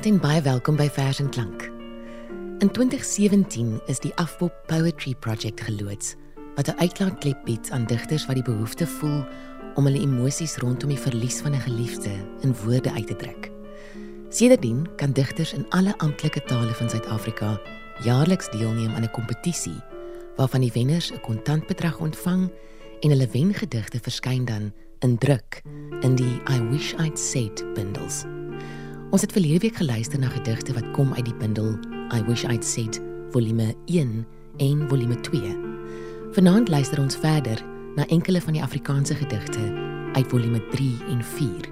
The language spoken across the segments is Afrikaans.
Goeienaand en baie welkom by Vers en Klank. In 2017 is die Afpop Poetry Project geloods wat 'n uitlaatklep bied aan digters wat die behoefte voel om hulle emosies rondom die verlies van 'n geliefde in woorde uit te druk. Sedertdien kan digters in alle amptelike tale van Suid-Afrika jaarliks deelneem aan 'n kompetisie waarvan die wenners 'n kontantbedrag ontvang en hulle wengedigte verskyn dan in druk in die I Wish I'd Said bundles. Ons het verlede week geluister na gedigte wat kom uit die bundel I Wish I'd Said volume 1 en volume 2. Vanaand luister ons verder na enkele van die Afrikaanse gedigte uit volume 3 en 4.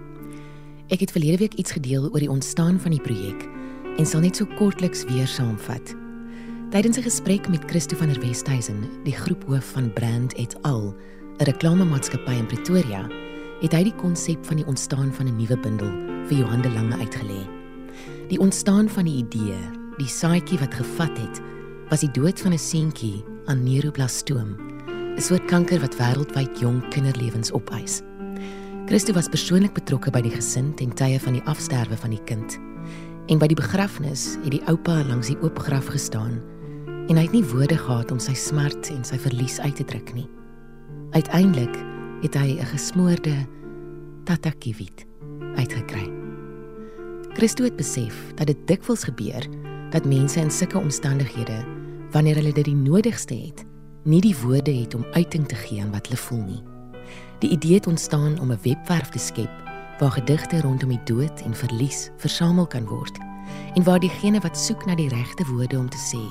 Ek het verlede week iets gedeel oor die ontstaan van die projek en sal net so kortliks weer saamvat. Tydens 'n gesprek met Christo van der Westhuizen, die groephoof van Brand et al, 'n reklamemaatskappy in Pretoria, het hy die konsep van die ontstaan van 'n nuwe bundel vir Johan de Lange uitgelê. Die ontstaan van die idee, die saadjie wat gevat het, was die dood van 'n seentjie aan neuroblastoom, 'n soort kanker wat wêreldwyd jong kinderlewens opeis. Christo was persoonlik betrokke by die gesin ten tye van die afsterwe van die kind. En by die begrafnis het die oupa langs die oop graf gestaan en hy het nie woorde gehad om sy smart en sy verlies uit te druk nie. Uiteindelik het hy 'n gesmoorde tatakiewit uitgekry. Christo het besef dat dit dikwels gebeur dat mense in sulke omstandighede wanneer hulle dit die nodigste het, nie die woorde het om uiting te gee aan wat hulle voel nie. Die idee het ontstaan om 'n webwerf te skep waar gedigte rondom die dood en verlies versamel kan word en waar diegene wat soek na die regte woorde om te sê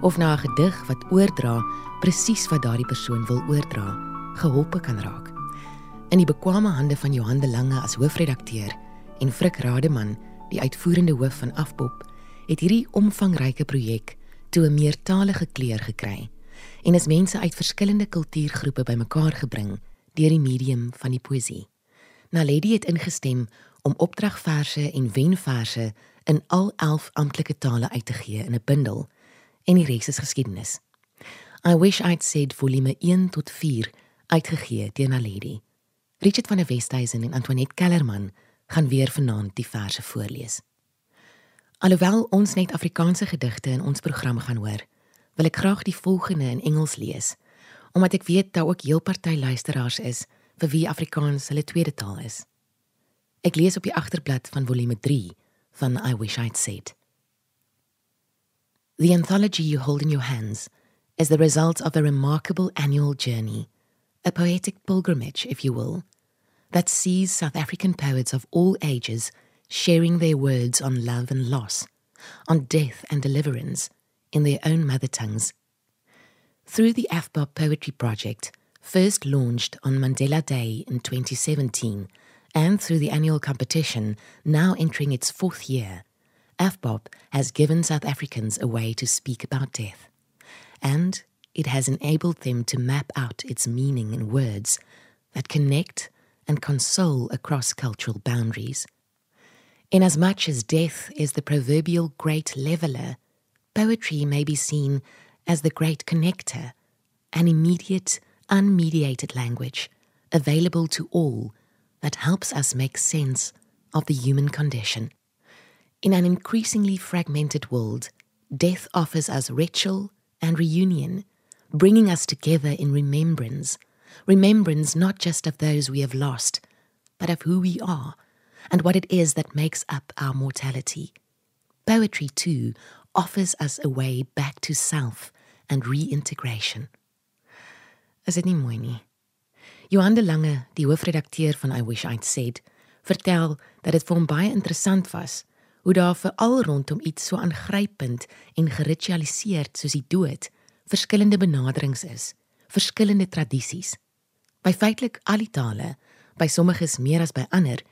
of na 'n gedig wat oordra presies wat daardie persoon wil oordra geholpe kan raak. In die bekwame hande van Johan de Lange as hoofredakteur en Frik Rademan, die uitvoerende hoof van Afpop, het hierdie omvangryke projek toe 'n meertalige kleur gekry en is mense uit verskillende kultuurgroepe bymekaar gebring deur die medium van die poësie. Naledi het ingestem om opdragverse en wenverse in al 11 amptelike tale uit te gee in 'n bundel en die res is geskiedenis. I wish I'd said volume 1 tot 4 uitgegee deur Naledi. Richard van der Westhuizen en Antoinette Kellerman gaan weer vanaand die verse voorlees. Alhoewel ons net Afrikaanse gedigte in ons program gaan hoor, wil ek graag die volgende in Engels lees, omdat ek weet daar ook heel party luisteraars is vir wie Afrikaans hulle tweede taal is. Ek lees op die agterblad van volume 3 van I Wish I'd Said. The anthology you hold in your hands is the result of a remarkable annual journey a poetic pilgrimage, if you will, that sees South African poets of all ages sharing their words on love and loss, on death and deliverance in their own mother tongues. Through the AFBOP Poetry Project, first launched on Mandela Day in 2017, and through the annual competition, now entering its fourth year, AFBOP has given South Africans a way to speak about death. And it has enabled them to map out its meaning in words that connect and console across cultural boundaries. Inasmuch as death is the proverbial great leveler, poetry may be seen as the great connector, an immediate, unmediated language available to all that helps us make sense of the human condition. In an increasingly fragmented world, death offers us ritual and reunion bringing us together in remembrance, remembrance not just of those we have lost, but of who we are and what it is that makes up our mortality. Poetry, too, offers us a way back to self and reintegration. Is dit nie mooi nie? Johan de Lange, die hoofredakteur van I Wish I'd Said, vertel dat dit vir hom baie interessant was hoe daar vir al rondom iets so aangrypend en geritualiseerd soos die dood verskillende benaderings is, verskillende tradisies. By feitelik al die tale, by sommiges meer as by ander,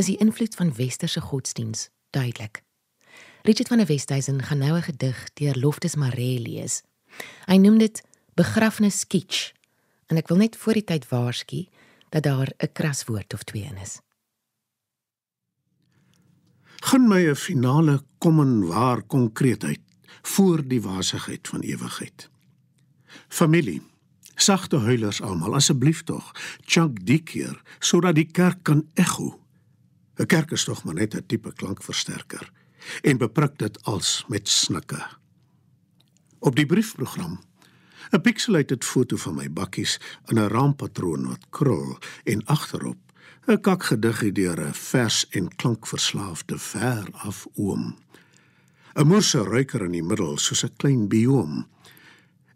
is die invloed van westerse godsdiens duidelik. Richard van der Westhuizen gaan nou 'n gedig deur Loftus Maree lees. Hy noem dit Begrafnis kitsch en ek wil net voor die tyd waarsku dat daar 'n kraswoord of twee in is. Gun my 'n finale kom en waar konkreetheid voor die wasigheid van ewigheid. Familie, sagte huilers almal asseblief tog, chunk die keer sodat die kerk kan ekho. 'n Kerk is tog maar net 'n tipe klankversterker en beprik dit als met snikke. Op die briefprogram 'n pixelated foto van my bakkies in 'n raampatroon wat krul en agterop 'n kakgediggie deur 'n vers en klankverslaafde ver af oom. 'n Moerse ruiker in die middel soos 'n klein bioom.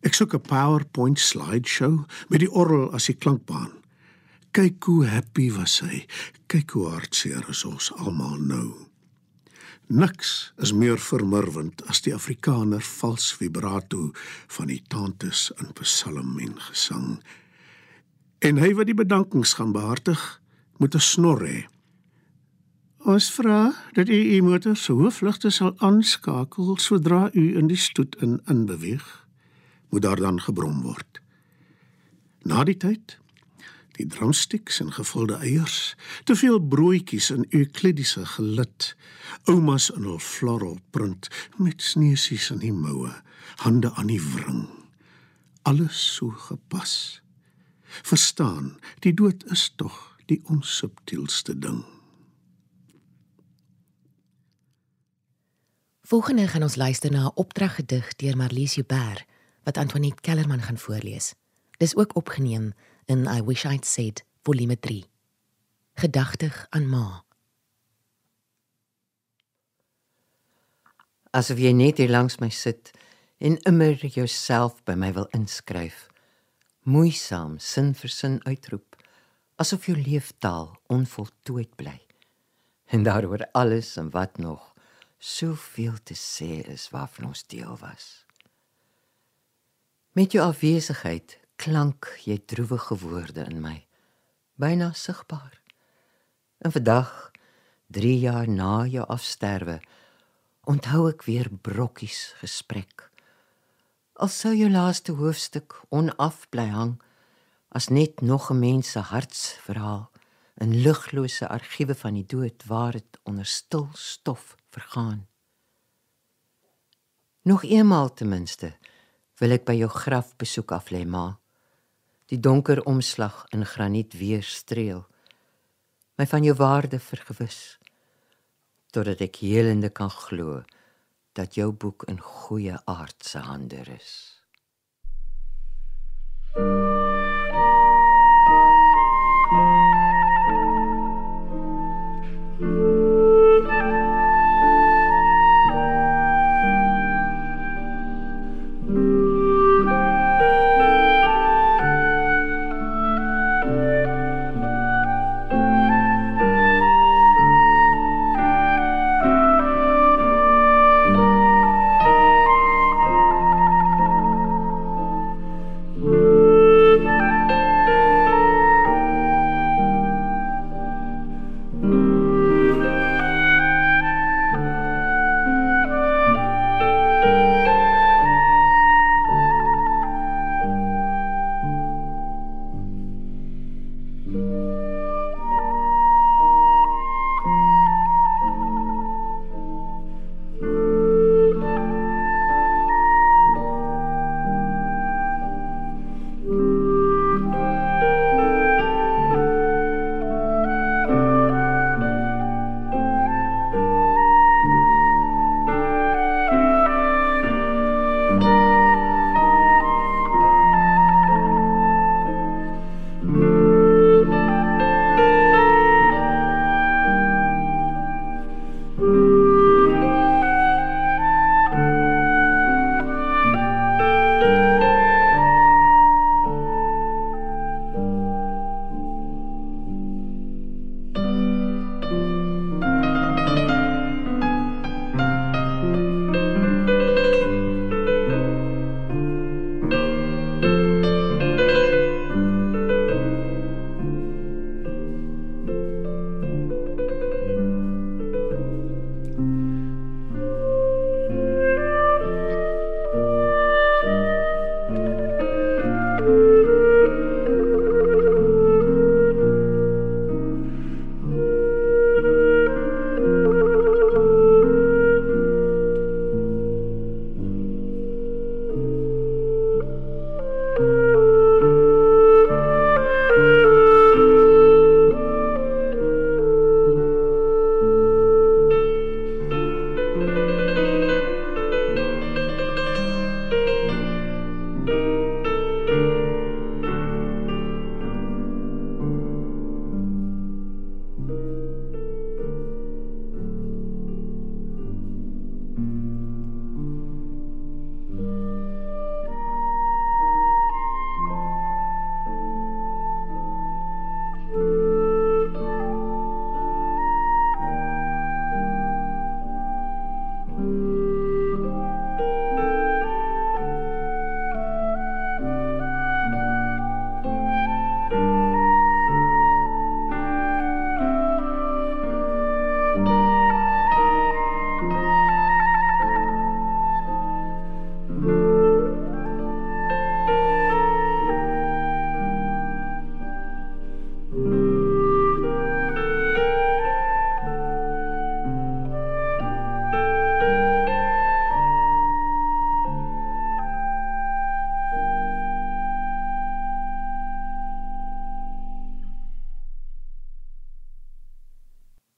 Ek soek 'n PowerPoint slideshow met die orgel as die klankbaan. Kyk hoe happy was hy. Kyk hoe hartseer is ons almal nou. Niks is meer vermurwend as die Afrikaner vals vibrato van die tantes in psalm en gesang. En hy wat die bedankings gaan behartig, moet 'n snor hê. Ons vra dat u u motor se hoofligte sal aanskakel sodra u in die stoet in inbeweeg, moet daar dan gebrom word. Na die tyd die drumsticks en gevulde eiers, te veel broodjies in euklidiese gelit, oumas in hul floral print met sneusies in die moue, hande aan die wring. Alles so gepas. Verstaan, die dood is tog die onsubtielste ding. Volgende gaan ons luister na 'n opdraggedig deur Marlies Joubert wat Antoinette Kellerman gaan voorlees. Dis ook opgeneem in I Wish I'd Said volume 3. Gedagtig aan ma. Asof jy net hier langs my sit en immer jouself by my wil inskryf. Moeisaam sin vir sin uitroep asof jou leeftaal onvoltooid bly. En daaroor alles en wat nog soveel te sê is waarvan ons deel was. Met jou afwesigheid klank jy droewige woorde in my byna sigbaar. En vandag 3 jaar na jou afsterwe onthou ek weer brokkies gesprek. Al sou jou laaste hoofstuk onaf bly hang as net nog 'n mens se hartsverhaal in luglose argiewe van die dood waar dit onder stil stof vergaan. Nog eenmaal ten minste wil ek by jou graf besoek af lê maar die donker omslag in graniet weer streel. My van jou waarde vergewis totdat ek helende kan glo dat jou boek in goeie aardse hande is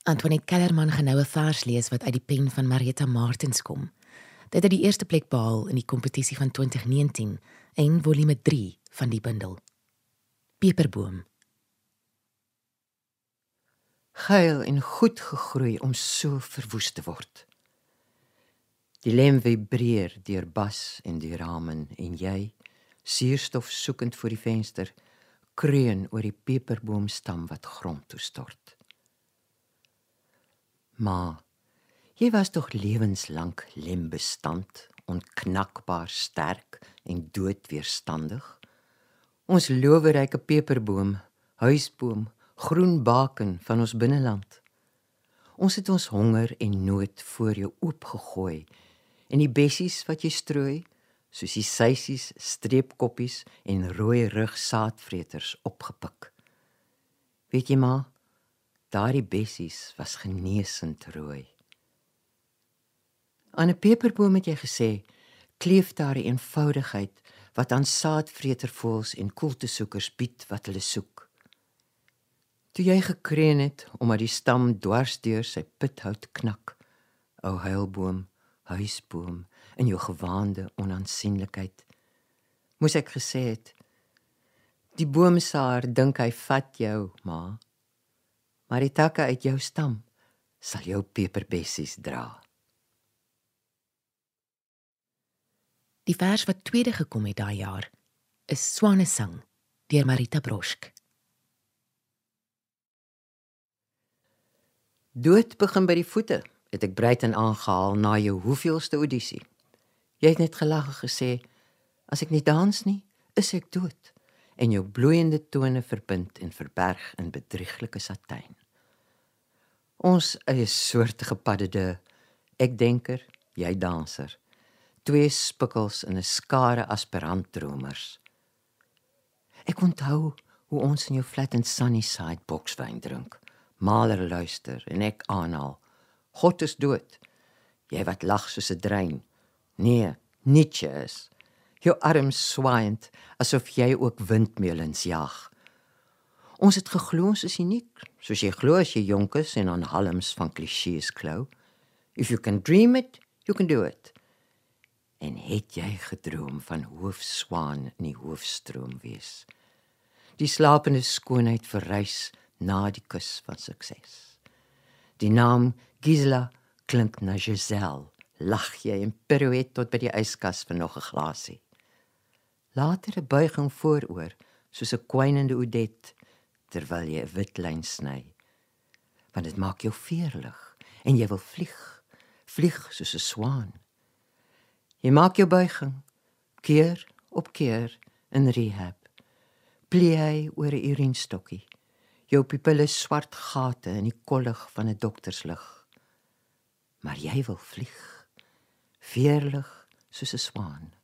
Antoinette Kellerman gaan nou 'n vers lees wat uit die pen van Marietta Martins kom. Dit het die eerste plek behaal in die kompetisie van 2019 en volume 3 van die bundel. Peperboom. Geil en goed gegroei om so verwoes te word. Die lem vibreer deur bas en die ramen en jy, suurstof soekend voor die venster, kreun oor die peperboomstam wat grond toe stort. Maar jy was tog lewenslank lembestand, onknakbaar sterk en doodweerstandig. Ons loweryke peperboom, huisboom, groen baken van ons binneland. Ons het ons honger en nood voor jou oopgegooi en die bessies wat jy strooi, soos die seisies, streepkoppies en rooi rug saadvreters opgepik. Weet jy maar, daardie bessies was geneesend rooi. Aan 'n peperboom het jy gesê, kleef daar 'n eenvoudigheid wat aan saadvretervoëls en koeltesoekers bied wat hulle soek. Toe jy gekreun het omdat die stam dwarsdeur sy pithout knak, o heilboom, huisboom in jou gewaande onaansienlikheid, moes ek gesê het die boomsaar dink hy vat jou, ma. Maar die takke uit jou stam sal jou peperbessies dra. Die vers wat tweede gekom het daai jaar is Swanesang deur Marita Brosk. Dood begin by die voete, het ek breed en aangehaal na jou hoeveelste audisie. Jy het net gelag en gesê as ek nie dans nie, is ek dood en jou bloeiende tone verbind en verberg in bedrieglike satijn. Ons is soortige paddede, ek denker, jy danser twee spikkels in 'n skare aspirantdromers. Ek onthou hoe ons in jou flat in Sunnyside bokswyn drink. Maler luister en ek aanhaal. God is dood. Jy wat lag soos 'n drein. Nee, Nietzsche is. Jou arms swaaiend asof jy ook windmeulens jag. Ons het geglo ons is uniek, soos jy glo as jy jonk is en aan halms van klisjées klou. If you can dream it, you can do it. En het jy gedroom van hoofswaan in die hoofstroom wees? Die slapende skoonheid verrys na die kus van sukses. Die naam Gisela klink na Giselle. Lag jy en pirouet tot by die yskas vir nog 'n glasie. Later 'n buiging vooroor soos 'n kwynende oudet terwyl jy 'n wit lyn sny. Want dit maak jou veerlig en jy wil vlieg, vlieg soos 'n swaan. Jy maak jou buiging keer op keer in rehab. Plie oor 'n urinstokkie. Jou pupille swart gate in die kollig van 'n dokterslig. Maar jy wil vlieg. Veerlig soos 'n swaan.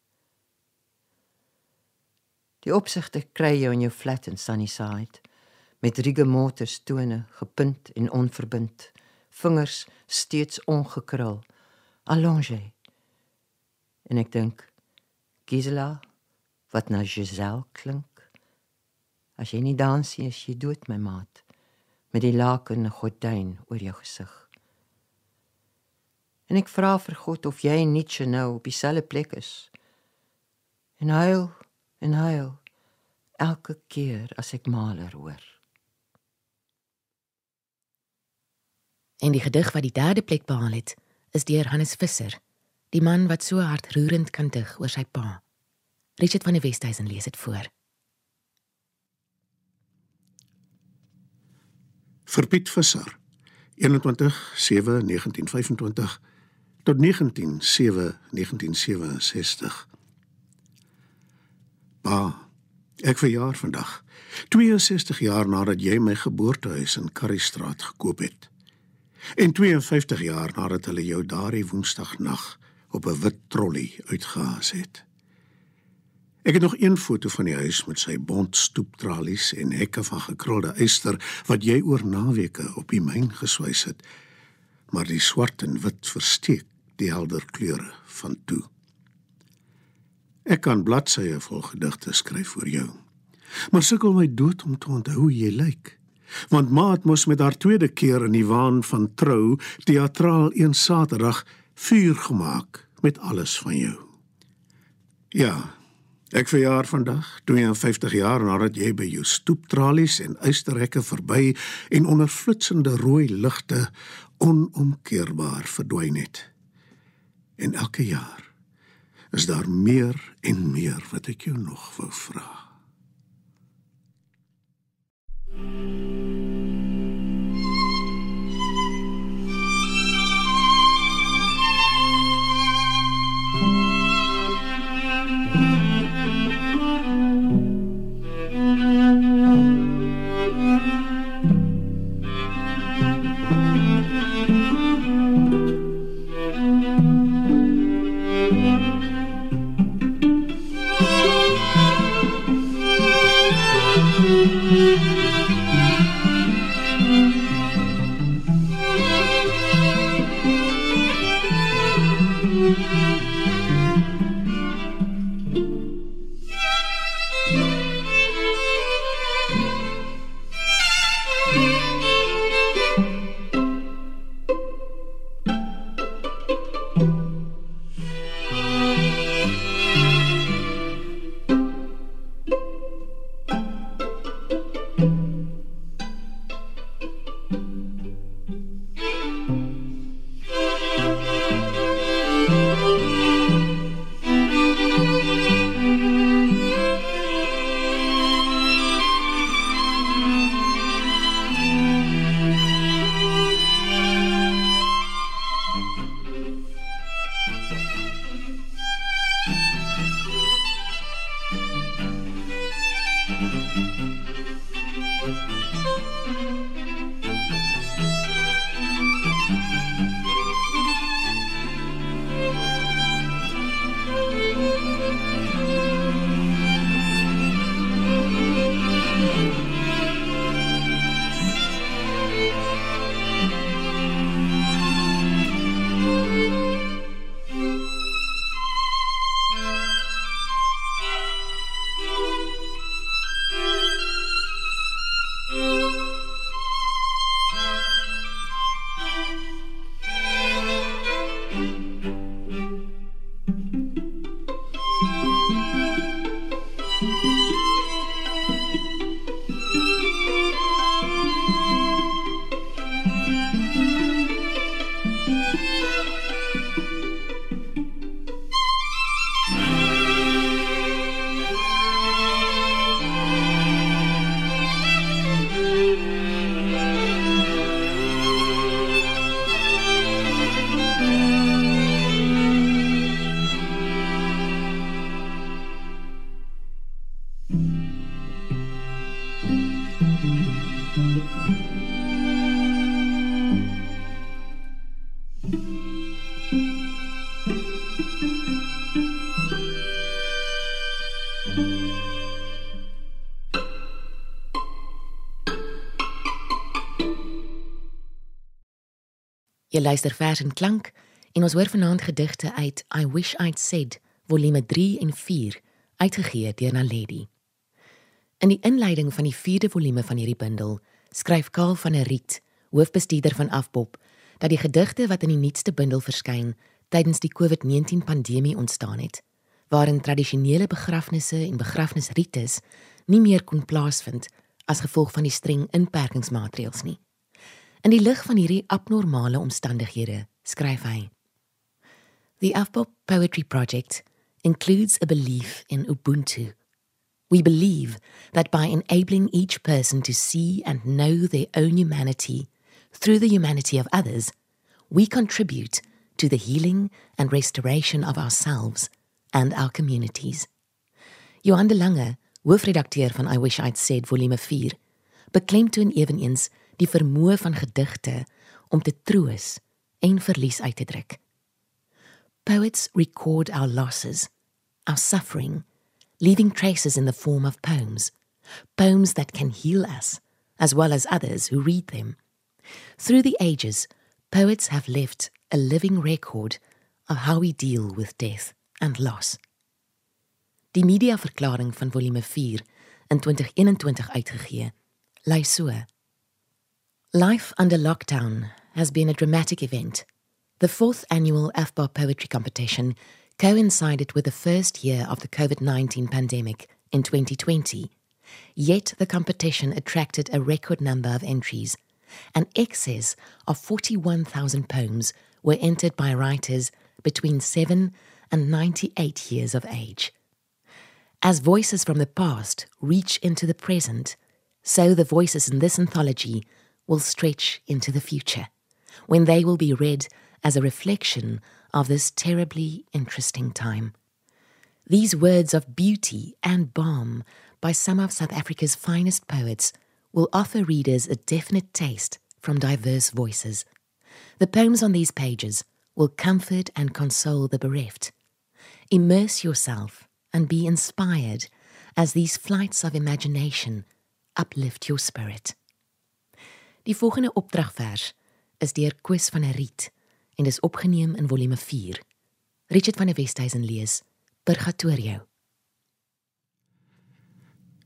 Die opsigter kry jou in jou flat in Sunnyside met rigemotors tone gepunt en onverbind, vingers steeds ongekrul. Allongé En ek dink Gisela wat na Giselle klink. As jy nie dans nie, is jy dood my maat met die laken gordyn oor jou gesig. En ek vra vir God of jy Nietzsche nou op dieselfde plek is. En huil en huil elke keer as ek maler hoor. En die gedig wat die derde plek behaal het, is deur Hannes Visser die man wat so hartroerend kan dig oor sy pa. Richard van der Westhuizen lees dit voor. Vir Piet Visser 21/7/1925 tot 19/7/1967. Pa, ek verjaar vandag. 62 jaar nadat jy my geboortehuis in Currystraat gekoop het. En 52 jaar nadat hulle jou daardie woensdagnag op 'n wit trolly uitgehaas het. Ek het nog een foto van die huis met sy bont stoeptralies en hekke van gekrulde yster wat jy oor naweke op die myn geswys het. Maar die swart en wit versteek die helder kleure van toe. Ek kan bladsye vol gedigte skryf vir jou. Maar sukkel my dood om te onthou hoe jy lyk. Want maat moes met haar tweede keer in die waan van trou teatraal een Saterdag vuur gemaak met alles van jou. Ja, ek verjaar vandag, 52 jaar nadat jy by jou stoeptralies en uisterhekke verby en onder flitsende rooi ligte onomkeerbaar verdwyn het. En elke jaar is daar meer en meer wat ek jou nog wou vra. Jy luister vers en klank en ons hoor vanaand gedigte uit I Wish I'd Said volume 3 en 4 uitgegee deur Naledi. In die inleiding van die 4de volume van hierdie bundel skryf Karl van der Riet, hoofbestuurder van Afpop, dat die gedigte wat in die nuutste bundel verskyn tydens die COVID-19 pandemie ontstaan het, waarin tradisionele begrafnisse en begrafnisrites nie meer kon plaasvind as gevolg van die streng inperkingsmaatreëls nie. In die lig van hierdie abnormale omstandighede, skryf hy: The Afpop Poetry Project includes a belief in Ubuntu. We believe that by enabling each person to see and know their own humanity through the humanity of others, we contribute to the healing and restoration of ourselves and our communities. Johan de Lange, hoofredakteur van I Wish I'd Said volume 4, beklemtoon eweneens die vermoë van gedigte om te troos en verlies uit te druk. Poets record our losses, our suffering, leaving traces in the form of poems, poems that can heal us as well as others who read them. Through the ages, poets have left a living record of how we deal with death and loss. Die mediaverklaring van volume 4 in 2021 uitgegee, lei so: Life under lockdown has been a dramatic event. The fourth annual AFBAR Poetry Competition coincided with the first year of the COVID 19 pandemic in 2020. Yet the competition attracted a record number of entries. An excess of 41,000 poems were entered by writers between 7 and 98 years of age. As voices from the past reach into the present, so the voices in this anthology will stretch into the future, when they will be read as a reflection of this terribly interesting time. These words of beauty and balm by some of South Africa's finest poets will offer readers a definite taste from diverse voices. The poems on these pages will comfort and console the bereft. Immerse yourself and be inspired as these flights of imagination uplift your spirit. Die volgende opdragvers is deur Koos van der Riet en is opgeneem in volume 4. Richard van der Westhuizen lees Purgatorio.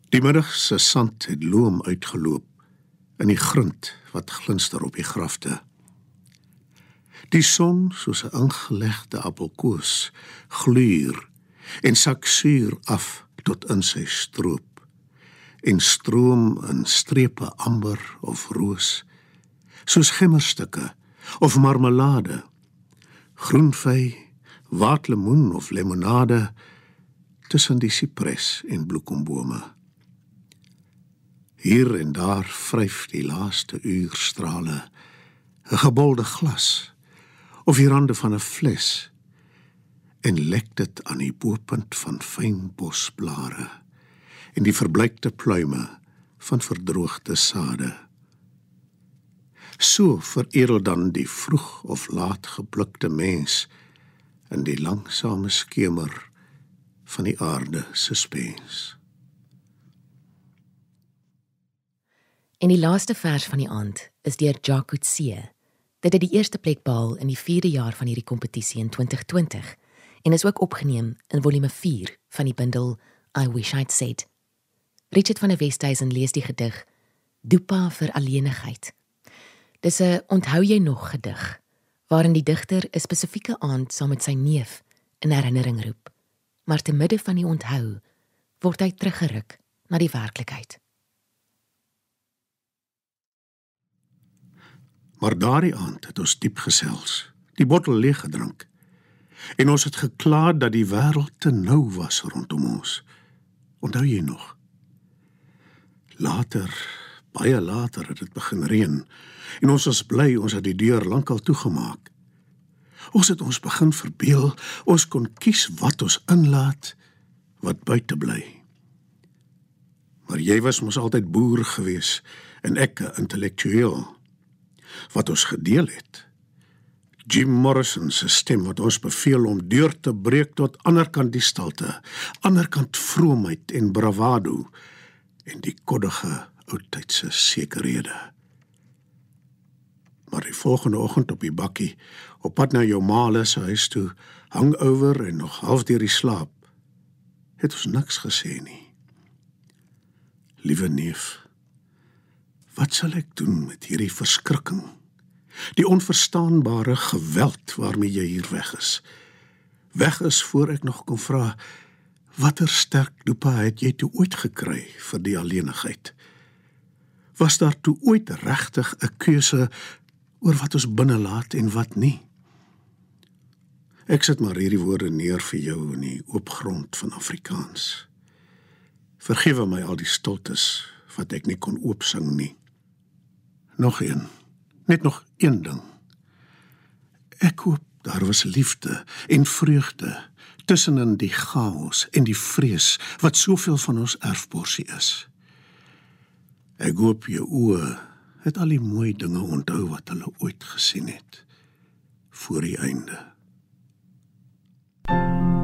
Die middag se sand het loom uitgeloop in die grond wat glinster op die grafte. Die son soos 'n ingelegde appelkoos gluur en sak suur af tot in sy stroop en stroom in strepe amber of roos soos gemmerstukke of marmelade groenvy waatlemoen of lemonade tussen die sipres en bloekombome. Hier en daar vryf die laaste uurstrale 'n gebolde glas of die rande van 'n fles en lek dit aan die bopunt van fyn bosblare en die verbleikte pluime van verdroogde sade. So veredel dan die vroeg of laat geplukte mens in die langsame skemer van die aarde se spens. In die laaste vers van die aand is deur Jacques Coetzee. Dit het die eerste plek behaal in die 4de jaar van hierdie kompetisie in 2020 en is ook opgeneem in volume 4 van die bundel I Wish I'd Said Richard van der Westhuizen lees die gedig Dopa vir alleenigheid. Dis 'n onthou jy nog gedig waarin die digter 'n spesifieke aand saam met sy neef in herinnering roep. Maar te midde van die onthou word hy teruggeruk na die werklikheid. Maar daardie aand het ons diep gesels, die bottel leeg gedrink. En ons het gekla dat die wêreld te nou was rondom ons. Onthou jy nog? Later, baie later het dit begin reën en ons was bly ons het die deur lankal toegemaak. Ons het ons begin verbeel ons kon kies wat ons inlaat, wat buite bly. Maar jy was mos altyd boer gewees en ek 'n intellektueel. Wat ons gedeel het. Jim Morrison se stem wat ons beveel om deur te breek tot anderkant die stilte, anderkant vroomheid en bravado en die koddige oudtydse sekerhede. Maar die volgende oggend op die bakkie, op pad na jou ma se huis toe, hangover en nog half deur die slaap, het ons niks gesê nie. Liewe neef, wat sal ek doen met hierdie verskrikking? Die onverstaanbare geweld waarmee jy hier weg is. Weg is voor ek nog kon vra Watter sterk dopa het jy toe ooit gekry vir die alleenigheid? Was daar toe ooit regtig 'n keuse oor wat ons binne laat en wat nie? Ek sit maar hierdie woorde neer vir jou in die oop grond van Afrikaans. Vergewe my al die stoltes wat ek nie kon oopsing nie. Nog een. Net nog een ding. Ek hoop daar was liefde en vreugde tussenin die chaos en die vrees wat soveel van ons erfborsie is. Ek hoop jou oë het al die mooi dinge onthou wat hulle ooit gesien het voor die einde. In die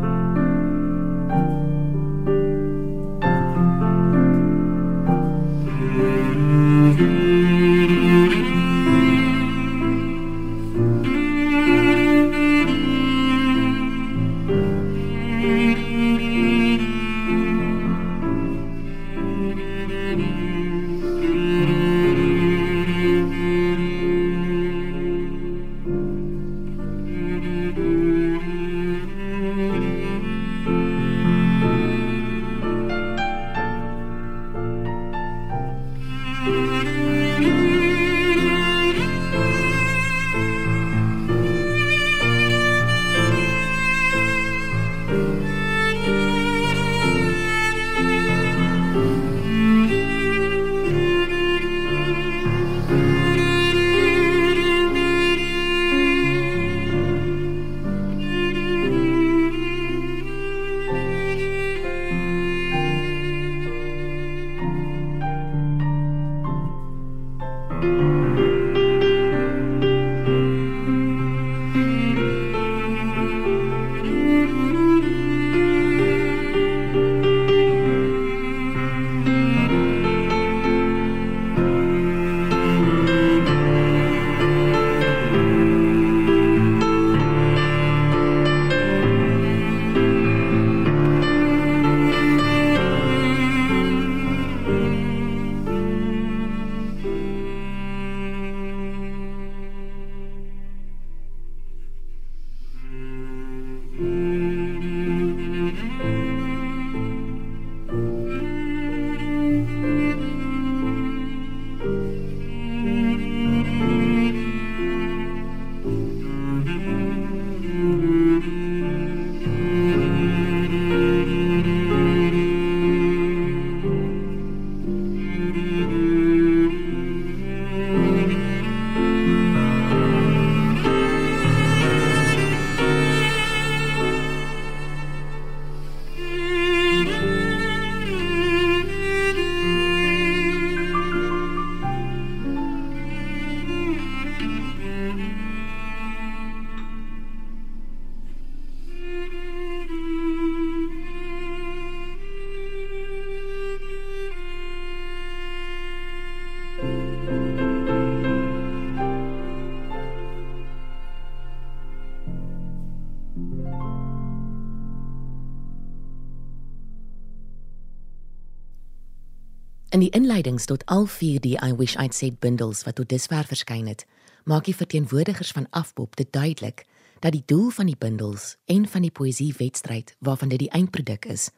inleidings tot al vier die I Wish I'd Said bundels wat tot dusver verskyn het, maak die verteenwoordigers van Afpop dit duidelik dat die doel van die bundels en van die poësiewedstryd waarvan dit die eindproduk is,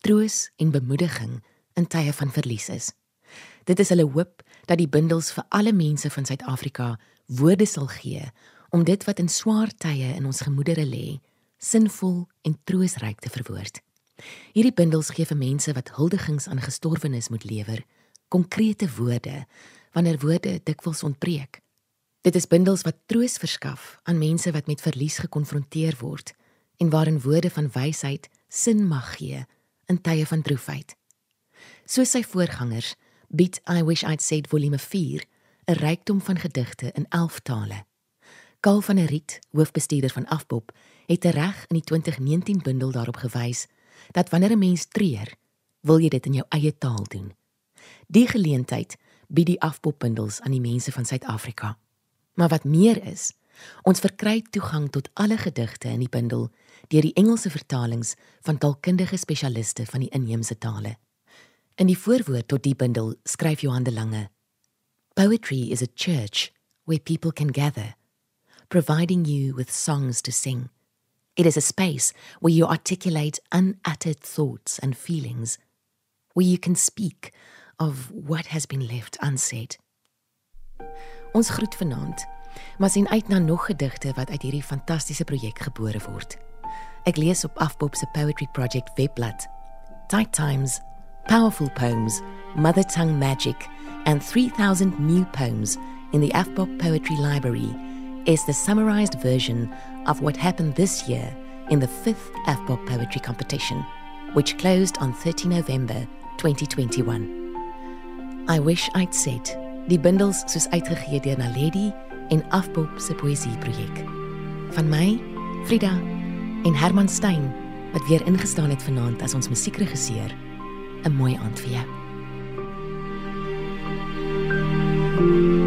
troos en bemoediging in tye van verlies is. Dit is hulle hoop dat die bundels vir alle mense van Suid-Afrika woorde sal gee om dit wat in swaar tye in ons gemoedere lê, sinvol en troosryk te verwoord. Hierdie bundels gee vir mense wat huldigings aan gestorwenes moet lewer, konkrete woorde wanneer woorde dikwels ontbreek. Dit is bundels wat troos verskaf aan mense wat met verlies gekonfronteer word en waarin woorde van wysheid sin mag gee in tye van droefheid. Soos sy voorgangers, bied I Wish I'd Said volume 4 'n rykdom van gedigte in 11 tale. Karl van der Riet, hoofbestuurder van Afpop, het reg in die 2019 bundel daarop gewys dat wanneer 'n mens treur, wil jy dit in jou eie taal doen. Die geleentheid bied die Afpop-bundels aan die mense van Suid-Afrika. Maar wat meer is, ons verkry toegang tot alle gedigte in die bundel deur die Engelse vertalings van taalkundige spesialiste van die inheemse tale. In die voorwoord tot die bundel skryf Johan de Lange: Poetry is a church where people can gather, providing you with songs to sing. It is a space where you articulate unuttered thoughts and feelings, where you can speak of what has been left unsaid. Ons groet vanaand, maar sien uit na nog gedigte wat uit hierdie fantastiese projek gebore word. Ek lees op Afpop se Poetry Project webblad. Tight Times, Powerful Poems, Mother Tongue Magic and 3000 new poems in the Afpop Poetry Library is the summarized version of what happened this year in the 5th Afpop Poetry Competition, which closed on 30 November 2021. I wish I'd said die bundels soos uitgegee deur Naledi en Afpop se poësieprojek. Van my, Frida en Herman Stein wat weer ingestaan het vanaand as ons musiekregisseur. 'n Mooi aand vir jou. thank you